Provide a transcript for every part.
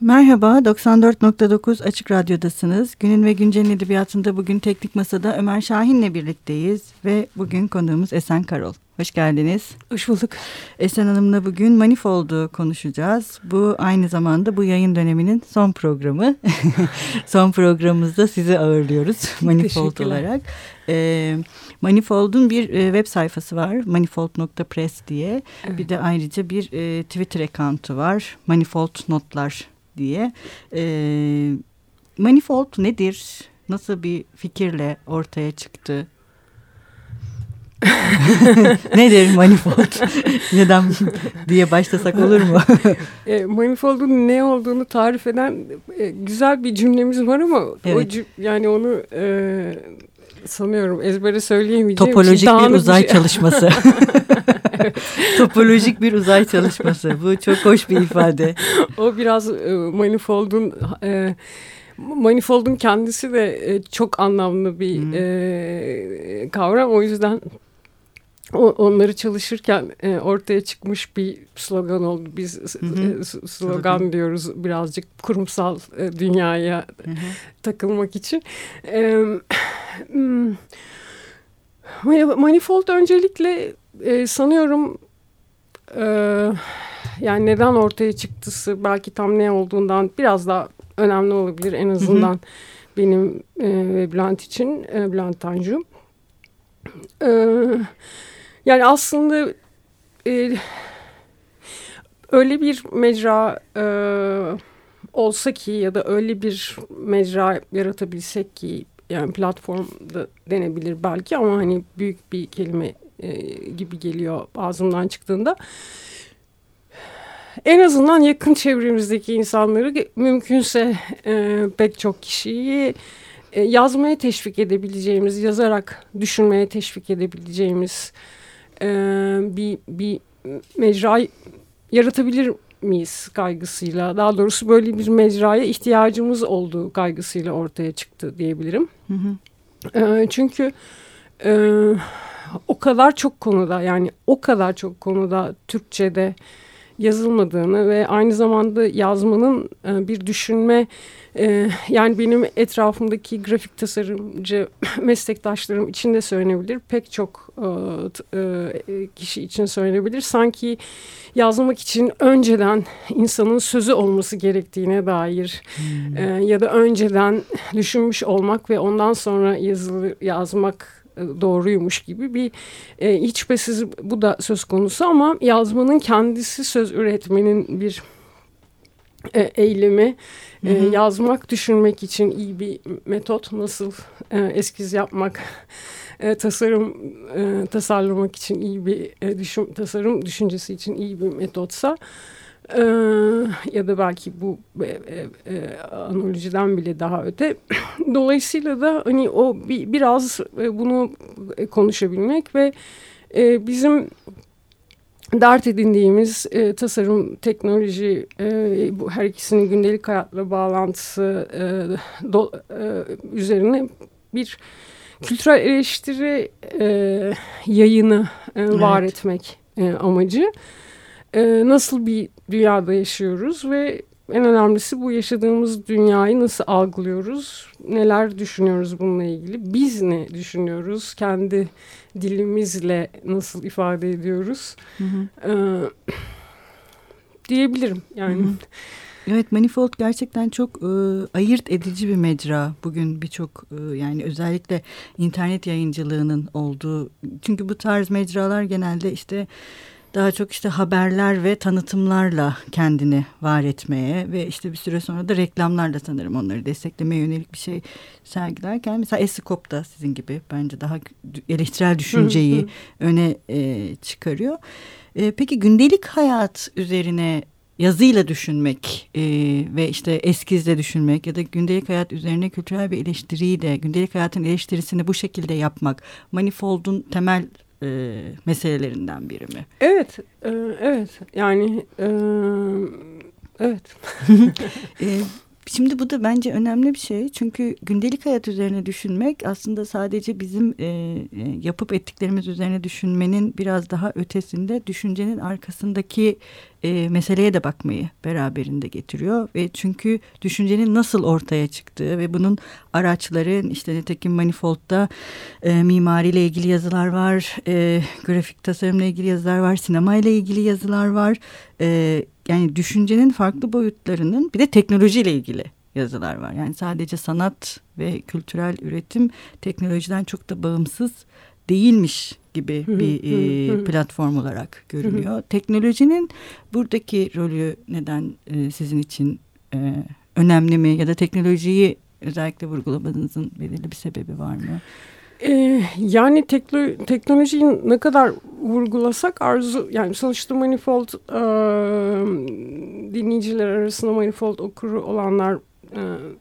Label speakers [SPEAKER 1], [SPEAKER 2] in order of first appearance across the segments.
[SPEAKER 1] Merhaba, 94.9 Açık Radyo'dasınız. Günün ve Güncel'in edebiyatında bugün Teknik Masa'da Ömer Şahin'le birlikteyiz. Ve bugün konuğumuz Esen Karol. Hoş geldiniz.
[SPEAKER 2] Hoş bulduk.
[SPEAKER 1] Esen Hanım'la bugün Manifold'u konuşacağız. Bu aynı zamanda bu yayın döneminin son programı. son programımızda sizi ağırlıyoruz Manifold olarak. E, Manifold'un bir e, web sayfası var. Manifold.press diye. Evet. Bir de ayrıca bir e, Twitter account'u var. Manifold Notlar diye. E, Manifold nedir? Nasıl bir fikirle ortaya çıktı? Nedir manifold? Neden diye başlasak olur mu?
[SPEAKER 2] e, manifold'un ne olduğunu tarif eden e, güzel bir cümlemiz var ama evet. o yani onu e, sanıyorum ezbere söyleyemeyeceğim.
[SPEAKER 1] Topolojik bir uzay bir şey. çalışması. Topolojik bir uzay çalışması. Bu çok hoş bir ifade.
[SPEAKER 2] o biraz e, manifold'un e, manifold'un kendisi de e, çok anlamlı bir hmm. e, kavram. O yüzden onları çalışırken e, ortaya çıkmış bir slogan oldu. Biz hı hı. E, slogan diyoruz birazcık kurumsal e, dünyaya hı hı. takılmak için. E, Manifold öncelikle sanıyorum yani neden ortaya çıktısı belki tam ne olduğundan biraz daha önemli olabilir en azından hı hı. benim ve Bülent için Bülent Tanju. Evet yani aslında e, öyle bir mecra e, olsa ki ya da öyle bir mecra yaratabilsek ki yani platformda denebilir belki ama hani büyük bir kelime e, gibi geliyor ağzımdan çıktığında. En azından yakın çevremizdeki insanları mümkünse e, pek çok kişiyi e, yazmaya teşvik edebileceğimiz, yazarak düşünmeye teşvik edebileceğimiz e, bir, bir mecra yaratabilir miyiz kaygısıyla daha doğrusu böyle bir mecraya ihtiyacımız olduğu kaygısıyla ortaya çıktı diyebilirim. Hı hı. E, çünkü e, o kadar çok konuda yani o kadar çok konuda Türkçe'de yazılmadığını ve aynı zamanda yazmanın e, bir düşünme e, yani benim etrafımdaki grafik tasarımcı meslektaşlarım için de söylenebilir. Pek çok e, kişi için söylenebilir. Sanki yazmak için önceden insanın sözü olması gerektiğine dair hmm. ya da önceden düşünmüş olmak ve ondan sonra yazılı yazmak doğruymuş gibi bir e, hiç şüphesiz bu da söz konusu ama yazmanın kendisi söz üretmenin bir e, eylemi. E, yazmak, düşünmek için iyi bir metot. Nasıl e, eskiz yapmak, e, tasarım e, tasarlamak için iyi bir e, düşün, tasarım düşüncesi için iyi bir metotsa ee, ya da belki bu e, e, e, analojiden bile daha öte. Dolayısıyla da hani o bir, biraz e, bunu konuşabilmek ve e, bizim dert edindiğimiz e, tasarım, teknoloji, e, bu her ikisinin gündelik hayatla bağlantısı e, do, e, üzerine bir kültürel eleştiri e, yayını e, evet. var etmek e, amacı e, nasıl bir dünyada yaşıyoruz ve en önemlisi bu yaşadığımız dünyayı nasıl algılıyoruz, neler düşünüyoruz bununla ilgili, biz ne düşünüyoruz, kendi dilimizle nasıl ifade ediyoruz hı hı. E, diyebilirim yani. Hı hı.
[SPEAKER 1] Evet Manifold gerçekten çok e, ayırt edici bir mecra bugün birçok e, yani özellikle internet yayıncılığının olduğu çünkü bu tarz mecralar genelde işte daha çok işte haberler ve tanıtımlarla kendini var etmeye ve işte bir süre sonra da reklamlarla sanırım onları desteklemeye yönelik bir şey sergilerken mesela Esikop da sizin gibi bence daha eleştirel düşünceyi öne e, çıkarıyor. E, peki gündelik hayat üzerine yazıyla düşünmek e, ve işte eskizle düşünmek ya da gündelik hayat üzerine kültürel bir eleştiriyi de gündelik hayatın eleştirisini bu şekilde yapmak Manifold'un temel e, meselelerinden biri mi?
[SPEAKER 2] Evet, e, evet. Yani e, evet.
[SPEAKER 1] e, Şimdi bu da bence önemli bir şey. Çünkü gündelik hayat üzerine düşünmek aslında sadece bizim e, e, yapıp ettiklerimiz üzerine düşünmenin biraz daha ötesinde düşüncenin arkasındaki e, meseleye de bakmayı beraberinde getiriyor. Ve çünkü düşüncenin nasıl ortaya çıktığı ve bunun araçları işte nitekim Manifold'da e, mimariyle ilgili yazılar var, e, grafik tasarımla ilgili yazılar var, sinemayla ilgili yazılar var. E, yani düşüncenin farklı boyutlarının bir de teknolojiyle ilgili yazılar var. Yani sadece sanat ve kültürel üretim teknolojiden çok da bağımsız değilmiş gibi bir e, platform olarak görünüyor. Teknolojinin buradaki rolü neden e, sizin için e, önemli mi ya da teknolojiyi özellikle vurgulamanızın belirli bir sebebi var mı?
[SPEAKER 2] Ee, yani teklo teknolojiyi ne kadar vurgulasak arzu yani sonuçta Manifold e, dinleyiciler arasında Manifold okuru olanlar e,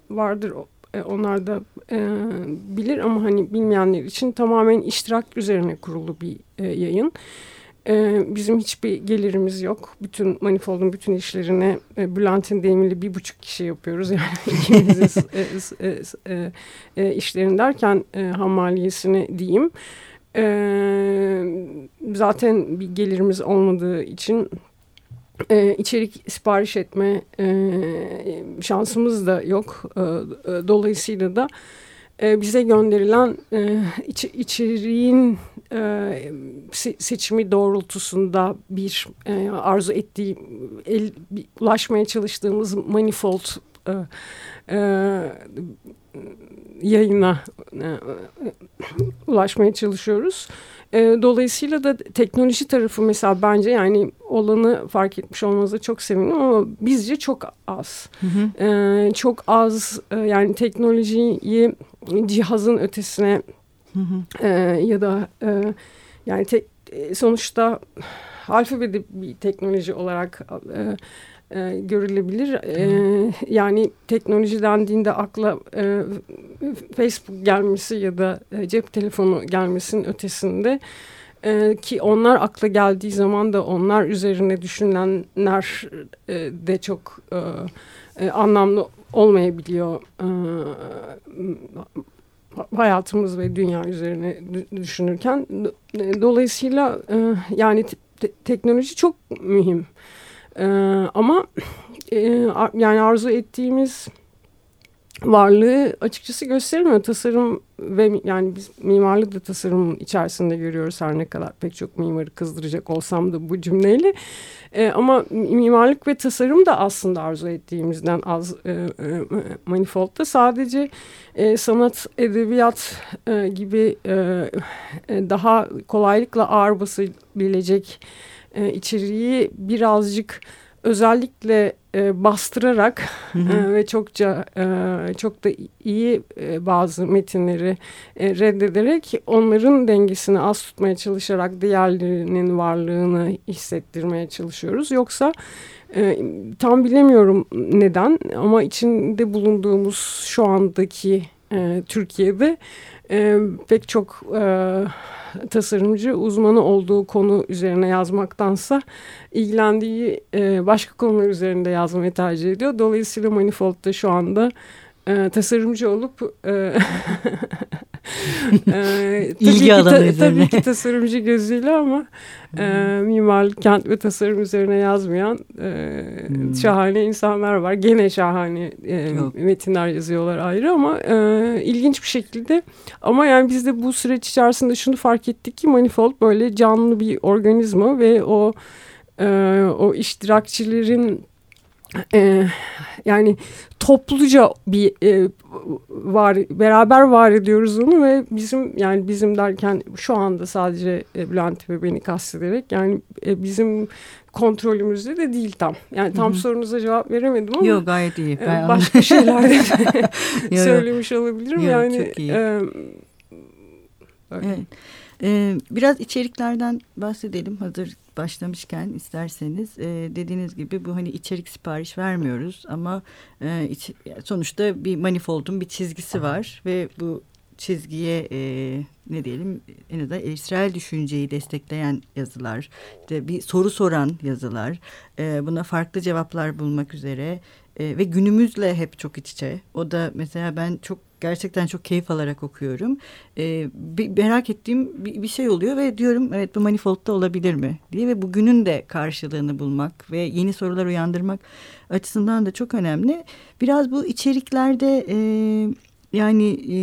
[SPEAKER 2] vardır. E, onlar da e, bilir ama hani bilmeyenler için tamamen iştirak üzerine kurulu bir e, yayın. E, bizim hiçbir gelirimiz yok. Bütün Manifold'un bütün işlerini e, Bülent'in deyimiyle bir buçuk kişi yapıyoruz. Yani ikimizin e, e, e, e, işlerini derken e, ham maliyesini diyeyim. E, zaten bir gelirimiz olmadığı için e, içerik sipariş etme e, şansımız da yok. E, e, dolayısıyla da e, bize gönderilen e, iç, içeriğin e, seçimi doğrultusunda bir e, arzu ettiği, el, bir, ulaşmaya çalıştığımız manifold e, e, yayına e, ulaşmaya çalışıyoruz. E, dolayısıyla da teknoloji tarafı mesela bence yani olanı fark etmiş olmanıza çok sevindim ama bizce çok az. Hı hı. E, çok az e, yani teknolojiyi cihazın ötesine hı hı. E, ya da e, yani te, e, sonuçta alfabede bir teknoloji olarak e, e, görülebilir. E, yani teknoloji dendiğinde akla e, Facebook gelmesi ya da e, cep telefonu gelmesinin ötesinde e, ki onlar akla geldiği zaman da onlar üzerine düşünenler e, de çok e, e, anlamlı olmayabiliyor. E, hayatımız ve dünya üzerine düşünürken dolayısıyla e, yani te teknoloji çok mühim. E, ama e, yani arzu ettiğimiz varlığı açıkçası göstermiyor. Tasarım ve yani biz mimarlık da tasarımın içerisinde görüyoruz her ne kadar pek çok mimarı kızdıracak olsam da bu cümleyle. E, ama mimarlık ve tasarım da aslında arzu ettiğimizden az e, e, manifoldda sadece e, sanat, edebiyat e, gibi e, e, daha kolaylıkla ağır basabilecek e, içeriği birazcık özellikle e, bastırarak hı hı. E, ve çokça e, çok da iyi e, bazı metinleri e, reddederek onların dengesini az tutmaya çalışarak diğerlerinin varlığını hissettirmeye çalışıyoruz. Yoksa e, tam bilemiyorum neden ama içinde bulunduğumuz şu andaki e, Türkiye'de e, pek çok e, tasarımcı uzmanı olduğu konu üzerine yazmaktansa ilgilendiği e, başka konular üzerinde yazmayı tercih ediyor. Dolayısıyla Manifold'da şu anda e, tasarımcı olup e,
[SPEAKER 1] e, İlgi tabii, alanı
[SPEAKER 2] ki, ta, tabii ki tasarımcı gözüyle ama e, mimarlık, kent ve tasarım üzerine yazmayan e, hmm. şahane insanlar var. Gene şahane e, metinler yazıyorlar ayrı ama e, ilginç bir şekilde ama yani biz de bu süreç içerisinde şunu fark ettik ki Manifold böyle canlı bir organizma ve o e, o iştirakçilerin e, yani topluca bir e, var beraber var ediyoruz onu ve bizim yani bizim derken şu anda sadece e, Bülent ve beni kastederek yani e, bizim kontrolümüzde de değil tam. Yani tam Hı -hı. sorunuza cevap veremedim ama.
[SPEAKER 1] Yok gayet iyi.
[SPEAKER 2] E, ben başka şeyler de söylemiş olabilirim. Yok, yani çok iyi. E,
[SPEAKER 1] evet. Ee, biraz içeriklerden bahsedelim hazır başlamışken isterseniz. E, dediğiniz gibi bu hani içerik sipariş vermiyoruz ama e, iç, sonuçta bir manifoldun bir çizgisi var ve bu çizgiye e, ne diyelim en azından eleştirel düşünceyi destekleyen yazılar, işte bir soru soran yazılar, e, buna farklı cevaplar bulmak üzere e, ve günümüzle hep çok iç içe. O da mesela ben çok gerçekten çok keyif alarak okuyorum. E, bir, merak ettiğim bir, bir şey oluyor ve diyorum evet bu manifoldda olabilir mi diye ve bugünün de karşılığını bulmak ve yeni sorular uyandırmak açısından da çok önemli. Biraz bu içeriklerde e, yani e,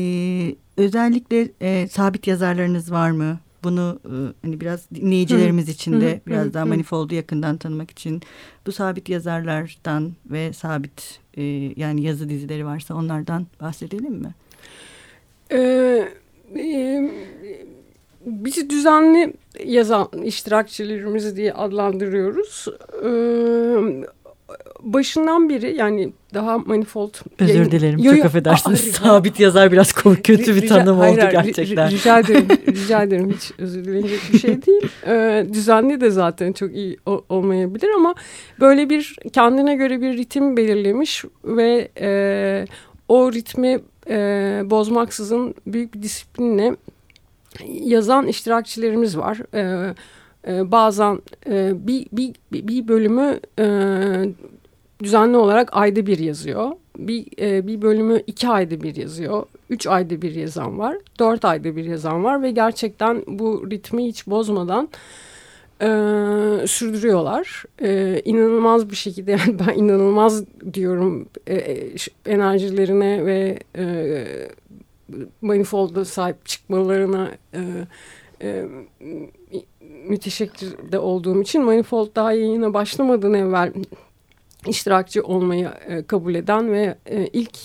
[SPEAKER 1] özellikle e, sabit yazarlarınız var mı? Bunu e, hani biraz dinleyicilerimiz için de biraz daha Manifold'u yakından tanımak için bu sabit yazarlardan ve sabit e, yani yazı dizileri varsa onlardan bahsedelim mi?
[SPEAKER 2] Ee, e, biz düzenli yazan iştirakçilerimiz diye adlandırıyoruz. Ee, başından beri yani daha manifold...
[SPEAKER 1] Özür yayın, dilerim yo, yo, çok affedersiniz. Aa, Sabit yazar biraz kötü bir tanım hayır, oldu gerçekten.
[SPEAKER 2] Rica ederim, rica ederim hiç özür dilenecek bir şey değil. Ee, düzenli de zaten çok iyi olmayabilir ama böyle bir kendine göre bir ritim belirlemiş ve e, o ritmi e, bozmaksızın büyük bir disiplinle yazan iştirakçilerimiz var. Evet e, bazen e, bir, bir, bir bölümü e, düzenli olarak ayda bir yazıyor. Bir, e, bir bölümü iki ayda bir yazıyor. Üç ayda bir yazan var. Dört ayda bir yazan var ve gerçekten bu ritmi hiç bozmadan e, sürdürüyorlar. E, inanılmaz bir şekilde yani ben inanılmaz diyorum e, e enerjilerine ve e, manifold'a sahip çıkmalarına e, e, müteşekkir de olduğum için Manifold daha yayına başlamadan evvel iştirakçı olmayı e, kabul eden ve e, ilk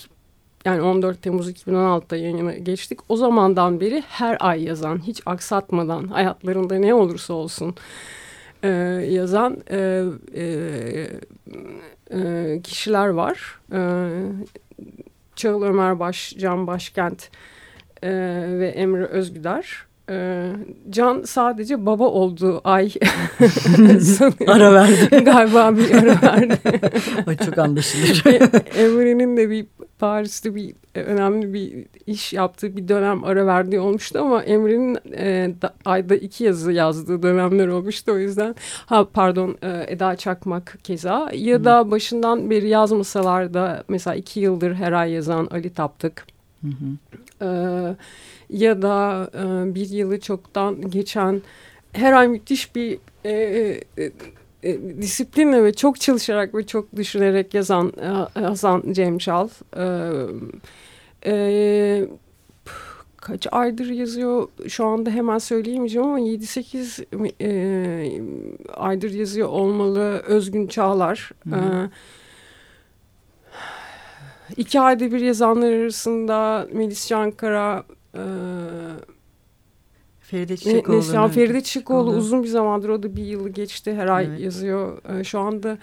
[SPEAKER 2] yani 14 Temmuz 2016'da yayına geçtik. O zamandan beri her ay yazan, hiç aksatmadan hayatlarında ne olursa olsun e, yazan e, e, e, kişiler var. E, Çağıl Ömer Baş, Can Başkent e, ve Emre Özgüder ee, Can sadece baba olduğu ay
[SPEAKER 1] ara verdi.
[SPEAKER 2] Galiba bir ara verdi.
[SPEAKER 1] o çok anlaşılır.
[SPEAKER 2] Emre'nin de bir Paris'te bir önemli bir iş yaptığı bir dönem ara verdiği olmuştu ama Emre'nin e, da, ayda iki yazı yazdığı dönemler olmuştu o yüzden ha pardon e, Eda Çakmak keza ya da başından beri yazmasalar da mesela iki yıldır her ay yazan Ali Taptık. Hı hı. E, ya da e, bir yılı çoktan geçen her ay müthiş bir e, e, e, disiplinle ve çok çalışarak ve çok düşünerek yazan e, Hasan Cemşal. E, e, kaç aydır yazıyor şu anda hemen söyleyemeyeceğim ama 7-8 e, aydır yazıyor olmalı Özgün Çağlar. Hı hı. E, iki ayda bir yazanlar arasında Melis Cankara, ee,
[SPEAKER 1] Feride Çiçekoğlu.
[SPEAKER 2] Neslihan Feride Çiçekoğlu uzun bir zamandır o da bir yılı geçti her ay evet. yazıyor. Ee, şu anda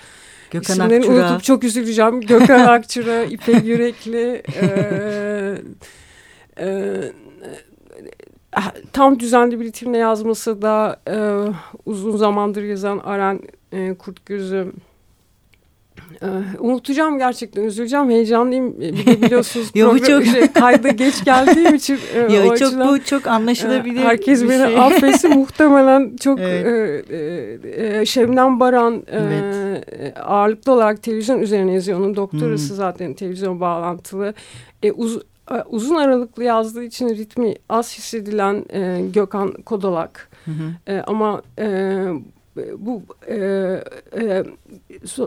[SPEAKER 2] Gökhan isimlerini Akçura. unutup çok üzüleceğim. Gökhan Akçura, İpek Yürekli. e, e, tam düzenli bir ritimle yazması da e, uzun zamandır yazan Aren e, Kurtgöz'ü ee, unutacağım gerçekten üzüleceğim heyecanlıyım bir de biliyorsunuz Yo, bu çok... şey, kayda geç geldiğim için
[SPEAKER 1] e, Yo, çok açıdan, bu çok anlaşılabilir
[SPEAKER 2] herkes beni şey. affetsin muhtemelen çok evet. e, e, Şebnem Baran evet. e, ağırlıklı olarak televizyon üzerine yazıyor onun doktorası hmm. zaten televizyon bağlantılı e, uz, e, uzun aralıklı yazdığı için ritmi az hissedilen e, Gökhan Kodolak hı hı. E, ama e, bu e, e,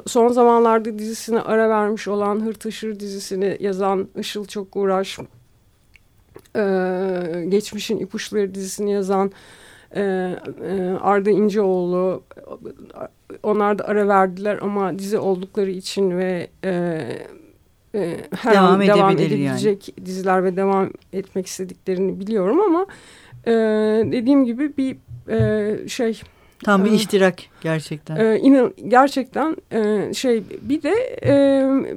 [SPEAKER 2] son zamanlarda dizisine ara vermiş olan Hırtaşır dizisini yazan Işıl Çok Uğraş, e, Geçmişin İpuçları dizisini yazan e, e, Arda İnceoğlu, onlar da ara verdiler ama dizi oldukları için ve e, e, her devam an devam edebilecek yani. diziler ve devam etmek istediklerini biliyorum ama e, dediğim gibi bir e, şey
[SPEAKER 1] Tam bir iştirak gerçekten.
[SPEAKER 2] Ee, inan, gerçekten e, şey bir de e,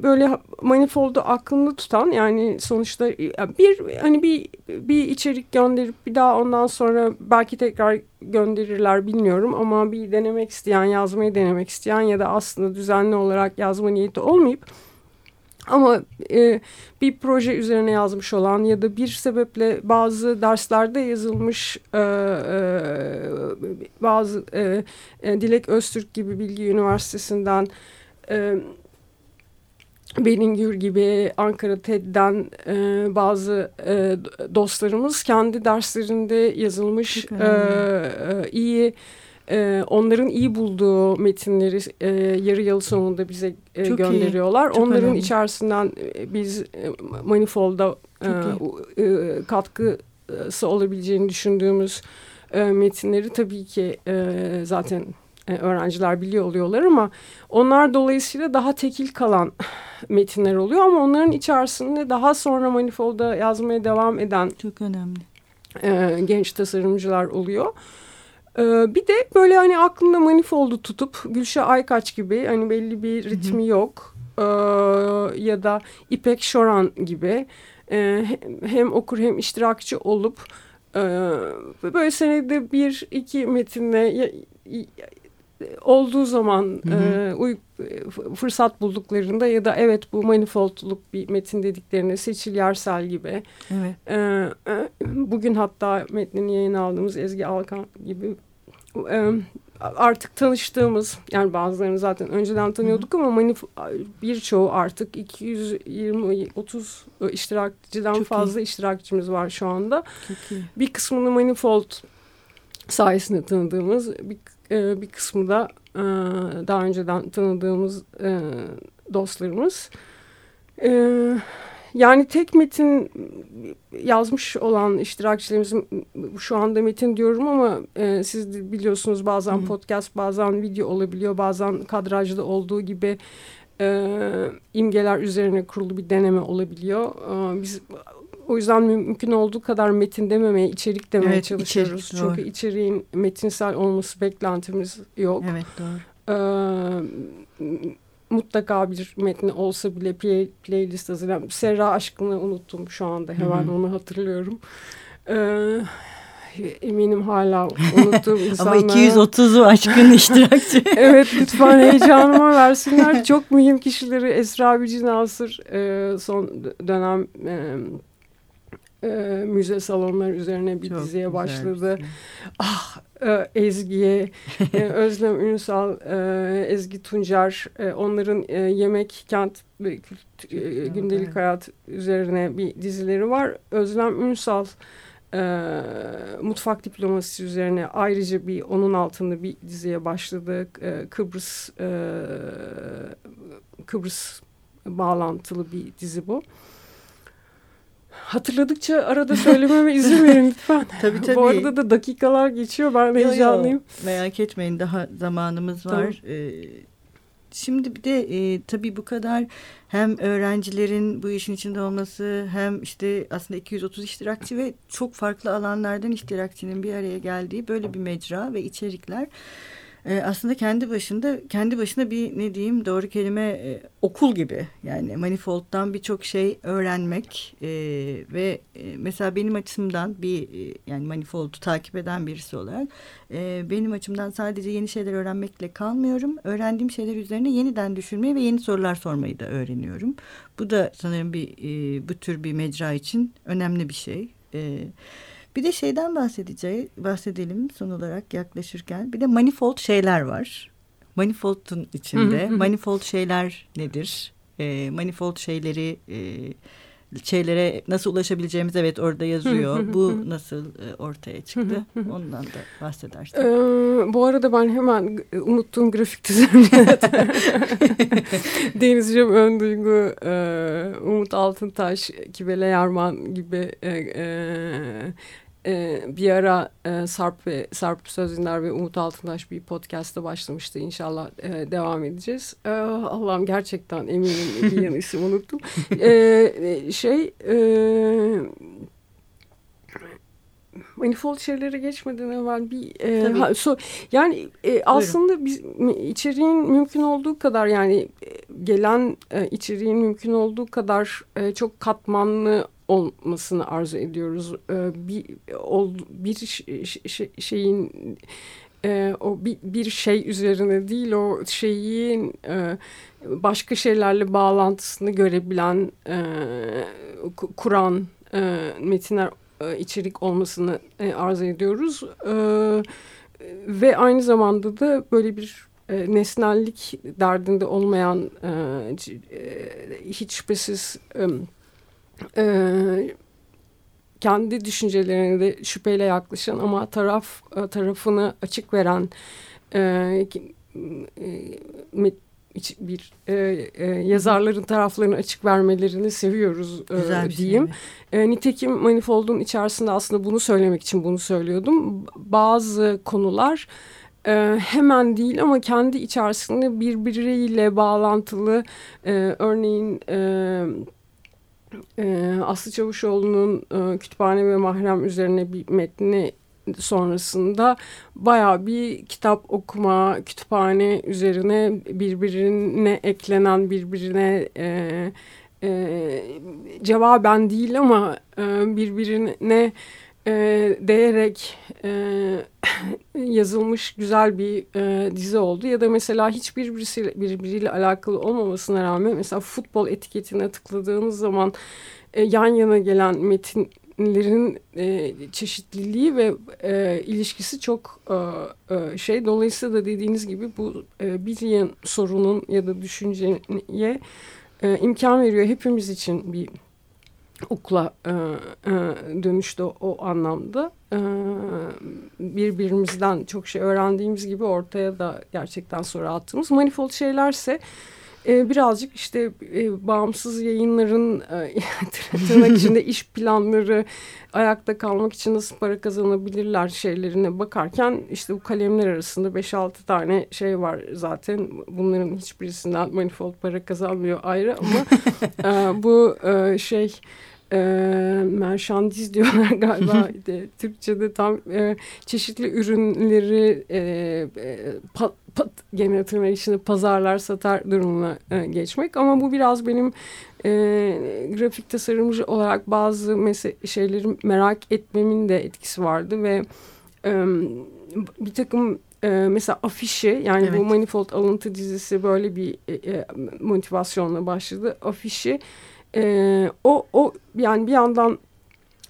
[SPEAKER 2] böyle manifoldu aklında tutan yani sonuçta bir hani bir bir içerik gönderip bir daha ondan sonra belki tekrar gönderirler bilmiyorum ama bir denemek isteyen yazmayı denemek isteyen ya da aslında düzenli olarak yazma niyeti olmayıp ama e, bir proje üzerine yazmış olan ya da bir sebeple bazı derslerde yazılmış e, e, bazı e, e, Dilek Öztürk gibi Bilgi Üniversitesi'nden e, Beningür gibi Ankara TED'den e, bazı e, dostlarımız kendi derslerinde yazılmış e, e, iyi e, onların iyi bulduğu metinleri e, yarı yıl sonunda bize e, gönderiyorlar. Çok onların önemli. içerisinden e, biz e, Manifold'a e, e, katkısı olabileceğini düşündüğümüz e, metinleri tabii ki e, zaten e, öğrenciler biliyor oluyorlar ama onlar dolayısıyla daha tekil kalan metinler oluyor ama onların içerisinde daha sonra manifolda yazmaya devam eden
[SPEAKER 1] çok önemli
[SPEAKER 2] e, genç tasarımcılar oluyor. E, bir de böyle hani aklında manifoldu tutup Gülşah Aykaç gibi hani belli bir ritmi yok e, ya da İpek Şoran gibi e, hem okur hem iştirakçı olup e, böyle senede bir iki metinle olduğu zaman hı hı. E, fırsat bulduklarında ya da evet bu manifoldluk bir metin dediklerine Seçil Yarsel gibi. Evet. E, e, bugün hatta metnini yayın aldığımız Ezgi Alkan gibi e, artık tanıştığımız yani bazılarını zaten önceden tanıyorduk Hı. ama manif birçoğu artık 220 30 iştirakçıdan Çok fazla iyi. iştirakçımız var şu anda. Bir kısmını manifold sayesinde tanıdığımız bir e, bir kısmı da e, daha önceden tanıdığımız e, dostlarımız. E, yani tek metin yazmış olan iştirakçılarımızın şu anda metin diyorum ama e, siz biliyorsunuz bazen Hı. podcast bazen video olabiliyor bazen kadrajda olduğu gibi e, imgeler üzerine kurulu bir deneme olabiliyor. E, biz o yüzden mümkün olduğu kadar metin dememeye, içerik demeye evet, çalışıyoruz. Içerik, Çünkü içeriğin metinsel olması beklentimiz yok.
[SPEAKER 1] Evet doğru.
[SPEAKER 2] Ee, mutlaka bir metni olsa bile play, playlist hazırlayan. Serra aşkını unuttum şu anda. Hemen Hı -hı. onu hatırlıyorum. Ee, eminim hala unuttuğum insanlar.
[SPEAKER 1] Ama 230'u aşkın iştirakçı.
[SPEAKER 2] evet lütfen heyecanıma versinler. Çok mühim kişileri Esra Bücü Nasır e, son dönem e, e, müze salonları üzerine bir Çok diziye başladı. Şey. Ah e, Ezgi'ye, e, Özlem Ünsal, e, Ezgi Tuncer, e, onların e, yemek, kent ve e, gündelik evet. hayat üzerine bir dizileri var. Özlem Ünsal e, mutfak diplomasisi üzerine ayrıca bir onun altında bir diziye başladı. E, Kıbrıs e, Kıbrıs bağlantılı bir dizi bu. Hatırladıkça arada söylememe izin verin lütfen. tabii tabii. Bu arada da dakikalar geçiyor. Ben heyecanlıyım. Yo,
[SPEAKER 1] yo. Merak etmeyin daha zamanımız var. Tamam. Ee, şimdi bir de e, tabii bu kadar hem öğrencilerin bu işin içinde olması hem işte aslında 230 iştirakçı ve çok farklı alanlardan iştirakçının bir araya geldiği böyle bir mecra ve içerikler e, aslında kendi başında kendi başına bir ne diyeyim doğru kelime e, okul gibi yani manifold'dan birçok şey öğrenmek e, ve e, mesela benim açımdan bir e, yani manifold'u takip eden birisi olarak e, benim açımdan sadece yeni şeyler öğrenmekle kalmıyorum öğrendiğim şeyler üzerine yeniden düşünmeyi ve yeni sorular sormayı da öğreniyorum bu da sanırım bir e, bu tür bir mecra için önemli bir şey. Evet. Bir de şeyden bahsedeceğiz, bahsedelim son olarak yaklaşırken. Bir de manifold şeyler var. Manifold'un içinde. manifold şeyler nedir? E, manifold şeyleri e, şeylere nasıl ulaşabileceğimiz evet orada yazıyor. Bu nasıl e, ortaya çıktı? Ondan da bahsedersin. Ee,
[SPEAKER 2] bu arada ben hemen unuttuğum grafik düzenli. Deniz Cem Önduygu, e, Umut Altıntaş, Kibele Yarman gibi e, e, e, bir ara e, Sarp ve Sarp Sözünder ve Umut Altıntaş bir podcast'ta başlamıştı. İnşallah e, devam edeceğiz. E, Allah'ım gerçekten eminim bir yan isim unuttum. E, e, şey e, manifold şeylere geçmeden evvel bir e, ha, so, yani e, aslında biz içeriğin mümkün olduğu kadar yani e, gelen e, içeriğin mümkün olduğu kadar e, çok katmanlı olmasını arzu ediyoruz. E, bir bir şeyin e, o bir, bir şey üzerine değil o şeyin e, başka şeylerle bağlantısını görebilen e, kuran metinler içerik olmasını arzu ediyoruz. Ve aynı zamanda da böyle bir nesnellik derdinde olmayan hiç şüphesiz e, kendi düşüncelerine de şüpheyle yaklaşan ama taraf e, tarafını açık veren e, e, bir e, e, yazarların taraflarını açık vermelerini seviyoruz e, Güzel bir şey, diyeyim. Şey, e, nitekim Manifold'un içerisinde aslında bunu söylemek için bunu söylüyordum. Bazı konular e, hemen değil ama kendi içerisinde birbiriyle bağlantılı. E, örneğin... E, e, Aslı Çavuşoğlu'nun e, Kütüphane ve Mahrem üzerine bir metni sonrasında baya bir kitap okuma, kütüphane üzerine birbirine eklenen, birbirine e, e, cevaben değil ama e, birbirine e, değerek e, yazılmış güzel bir e, dizi oldu. Ya da mesela hiçbir birisi, birbiriyle alakalı olmamasına rağmen mesela futbol etiketine tıkladığınız zaman e, yan yana gelen metinlerin e, çeşitliliği ve e, ilişkisi çok e, e, şey. Dolayısıyla da dediğiniz gibi bu e, bir sorunun ya da düşünceye e, imkan veriyor hepimiz için bir okula e, e, dönüştü o, anlamda. E, birbirimizden çok şey öğrendiğimiz gibi ortaya da gerçekten soru attığımız manifold şeylerse e, birazcık işte e, bağımsız yayınların e, tırnak içinde iş planları ayakta kalmak için nasıl para kazanabilirler şeylerine bakarken işte bu kalemler arasında 5-6 tane şey var zaten. Bunların hiçbirisinden manifold para kazanmıyor ayrı ama e, bu e, şey e, merşandiz diyorlar galiba. De, Türkçe'de tam e, çeşitli ürünleri e, e, pat, gene tırnak içinde pazarlar satar durumuna e, geçmek ama bu biraz benim e, grafik tasarımcı olarak bazı şeyleri merak etmemin de etkisi vardı ve e, bir takım e, mesela afişi yani evet. bu Manifold alıntı dizisi böyle bir e, e, motivasyonla başladı. Afişi e, o, o yani bir yandan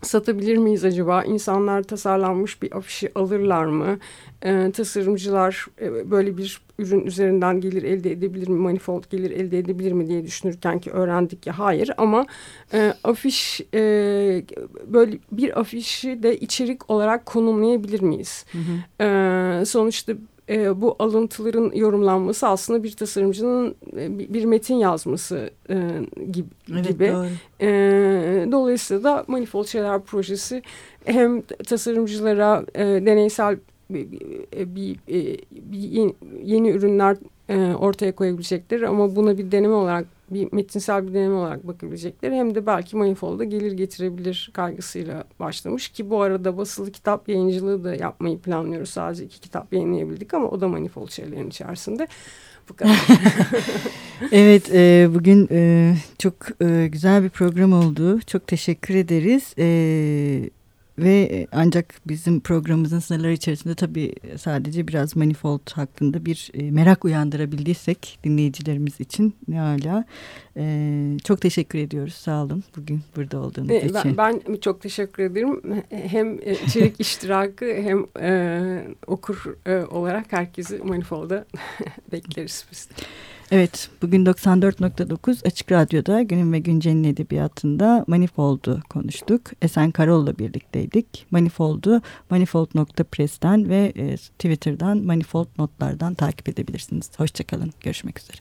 [SPEAKER 2] satabilir miyiz acaba? İnsanlar tasarlanmış bir afişi alırlar mı? E, tasarımcılar e, böyle bir ürün üzerinden gelir elde edebilir mi? Manifold gelir elde edebilir mi diye düşünürken ki öğrendik ki hayır. Ama e, afiş e, böyle bir afişi de içerik olarak konumlayabilir miyiz? Hı hı. E, sonuçta e, bu alıntıların yorumlanması aslında bir tasarımcının e, bir metin yazması e, gibi. Evet, gibi. E, dolayısıyla da Manifold Şeyler Projesi hem tasarımcılara e, deneysel bir, bir, bir yeni, yeni ürünler e, ortaya koyabilecekler ama buna bir deneme olarak bir metinsel bir deneme olarak bakabilecekler hem de belki Manifold'a gelir getirebilir kaygısıyla başlamış ki bu arada basılı kitap yayıncılığı da yapmayı planlıyoruz. Sadece iki kitap yayınlayabildik ama o da Manifold şeylerin içerisinde. Bu kadar.
[SPEAKER 1] evet e, bugün e, çok e, güzel bir program oldu. Çok teşekkür ederiz. E, ve e, ancak bizim programımızın sınırları içerisinde tabii sadece biraz manifold hakkında bir e, merak uyandırabildiysek dinleyicilerimiz için ne hala. E, çok teşekkür ediyoruz. Sağ olun bugün burada olduğunuz e,
[SPEAKER 2] için. Ben, ben çok teşekkür ederim. Hem içerik iştirakı hem e, okur e, olarak herkesi manifolda bekleriz biz.
[SPEAKER 1] Evet, bugün 94.9 Açık Radyo'da Günün ve Güncel'in edebiyatında Manifold'u konuştuk. Esen Karol'la birlikteydik. Manifold'u manifold.press'ten ve e, Twitter'dan Manifold notlardan takip edebilirsiniz. Hoşçakalın, görüşmek üzere.